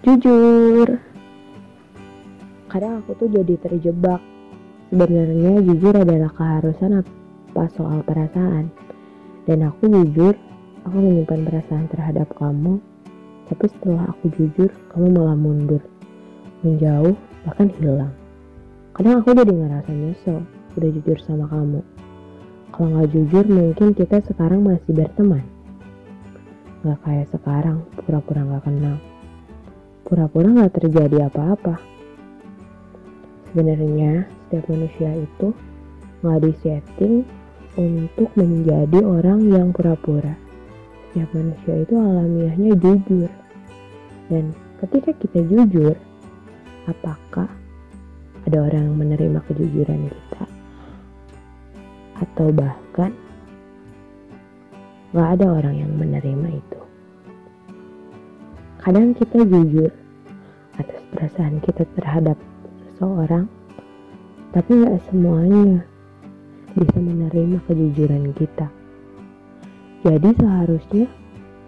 Jujur. Kadang aku tuh jadi terjebak. Sebenarnya jujur adalah keharusan apa soal perasaan. Dan aku jujur, aku menyimpan perasaan terhadap kamu. Tapi setelah aku jujur, kamu malah mundur. Menjauh, bahkan hilang. Kadang aku jadi ngerasa nyesel, udah jujur sama kamu. Kalau nggak jujur, mungkin kita sekarang masih berteman. Gak kayak sekarang, pura-pura nggak kenal pura-pura nggak terjadi apa-apa. Sebenarnya setiap manusia itu nggak disetting untuk menjadi orang yang pura-pura. Setiap manusia itu alamiahnya jujur. Dan ketika kita jujur, apakah ada orang yang menerima kejujuran kita? Atau bahkan nggak ada orang yang menerima itu. Kadang kita jujur perasaan kita terhadap seseorang, tapi nggak semuanya bisa menerima kejujuran kita. Jadi seharusnya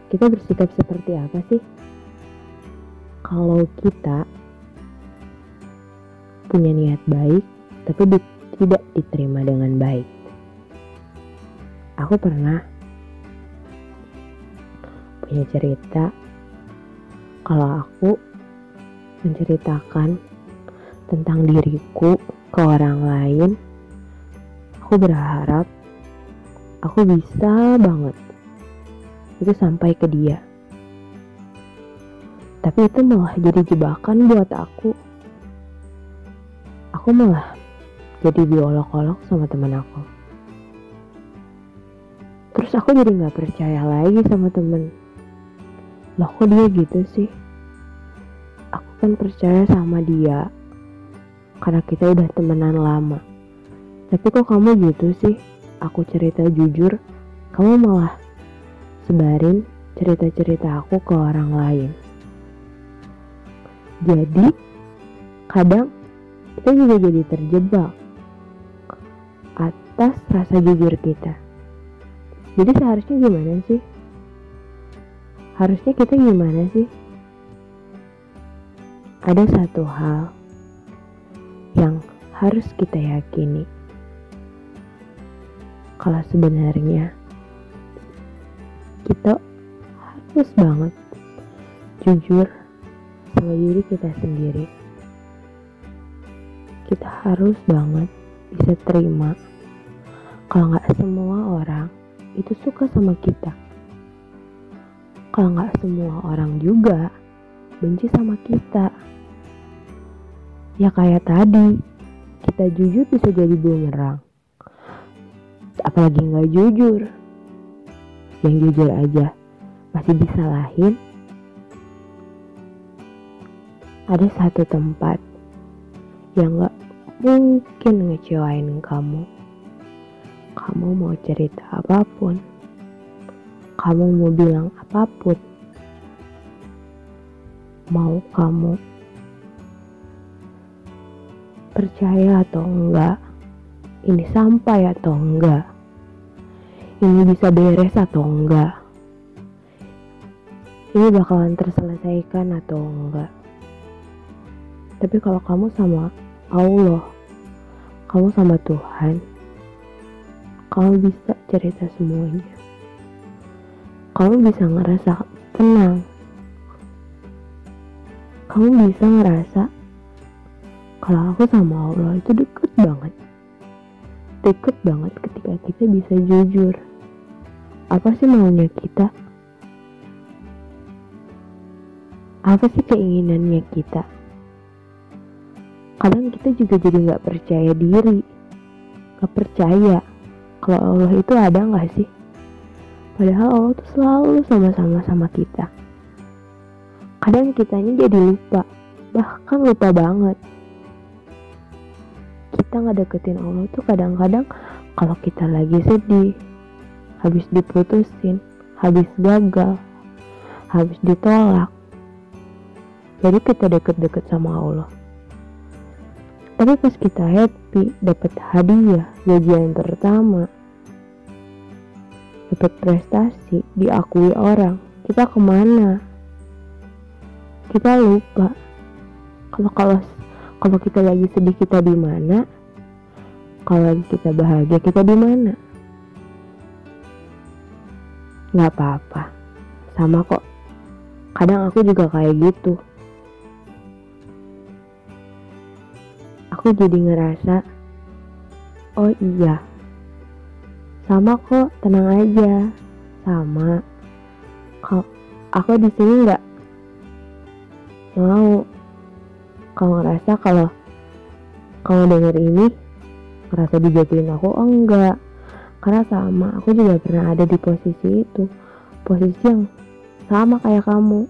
kita bersikap seperti apa sih? Kalau kita punya niat baik, tapi di, tidak diterima dengan baik. Aku pernah punya cerita kalau aku menceritakan tentang diriku ke orang lain, aku berharap aku bisa banget itu sampai ke dia. Tapi itu malah jadi jebakan buat aku. Aku malah jadi diolok-olok sama teman aku. Terus aku jadi nggak percaya lagi sama temen. Loh kok dia gitu sih? Aku kan percaya sama dia karena kita udah temenan lama. Tapi kok kamu gitu sih? Aku cerita jujur, kamu malah sebarin cerita-cerita aku ke orang lain. Jadi, kadang kita juga jadi terjebak atas rasa jujur kita. Jadi seharusnya gimana sih? harusnya kita gimana sih? Ada satu hal yang harus kita yakini. Kalau sebenarnya kita harus banget jujur sama diri kita sendiri. Kita harus banget bisa terima kalau nggak semua orang itu suka sama kita kalau nggak semua orang juga benci sama kita. Ya kayak tadi, kita jujur bisa jadi bumerang. Apalagi nggak jujur. Yang jujur aja masih bisa lahin. Ada satu tempat yang nggak mungkin ngecewain kamu. Kamu mau cerita apa pun kamu mau bilang apa pun, mau kamu percaya atau enggak, ini sampai atau enggak, ini bisa beres atau enggak, ini bakalan terselesaikan atau enggak. Tapi kalau kamu sama Allah, kamu sama Tuhan, kamu bisa cerita semuanya kamu bisa ngerasa tenang. Kamu bisa ngerasa kalau aku sama Allah itu deket banget. Deket banget ketika kita bisa jujur. Apa sih maunya kita? Apa sih keinginannya kita? Kadang kita juga jadi nggak percaya diri, nggak percaya kalau Allah itu ada nggak sih? Padahal Allah tuh selalu sama-sama sama kita. Kadang kitanya jadi lupa, bahkan lupa banget. Kita nggak deketin Allah tuh kadang-kadang kalau kita lagi sedih, habis diputusin, habis gagal, habis ditolak. Jadi kita deket-deket sama Allah. Tapi pas kita happy, dapat hadiah, gajian pertama, dapat prestasi, diakui orang, kita ke mana? Kita lupa. Kalau kalau kalau kita lagi sedih kita di mana? Kalau lagi kita bahagia kita di mana? Nggak apa-apa. Sama kok. Kadang aku juga kayak gitu. Aku jadi ngerasa oh iya. Sama kok tenang aja. Sama. Kok aku di sini nggak mau kalau ngerasa kalau kalau denger ini ngerasa dijatuhin aku? Oh enggak. Karena sama aku juga pernah ada di posisi itu. Posisi yang sama kayak kamu.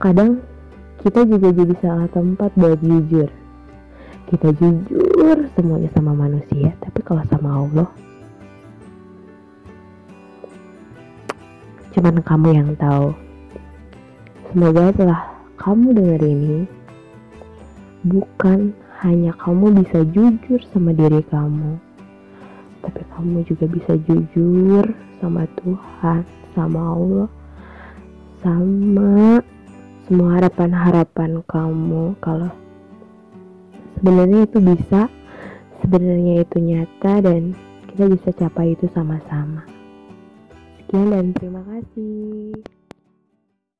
Kadang kita juga jadi salah tempat buat jujur. Kita jujur semuanya sama manusia tapi kalau sama Allah cuman kamu yang tahu semoga setelah kamu dengar ini bukan hanya kamu bisa jujur sama diri kamu tapi kamu juga bisa jujur sama Tuhan, sama Allah, sama semua harapan-harapan kamu kalau sebenarnya itu bisa, sebenarnya itu nyata dan kita bisa capai itu sama-sama. Sekian dan terima kasih.